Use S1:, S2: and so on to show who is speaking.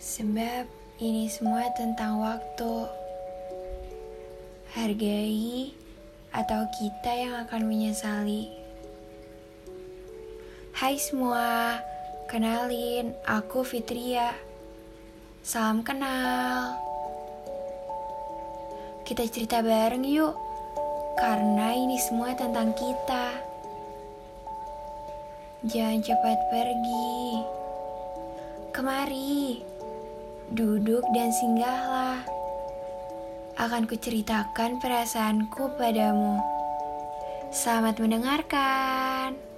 S1: Sebab ini semua tentang waktu. Hargai atau kita yang akan menyesali. Hai semua, kenalin aku Fitria. Salam kenal. Kita cerita bareng yuk, karena ini semua tentang kita. Jangan cepat pergi. Kemari, duduk dan singgahlah. Akan kuceritakan perasaanku padamu. Selamat mendengarkan.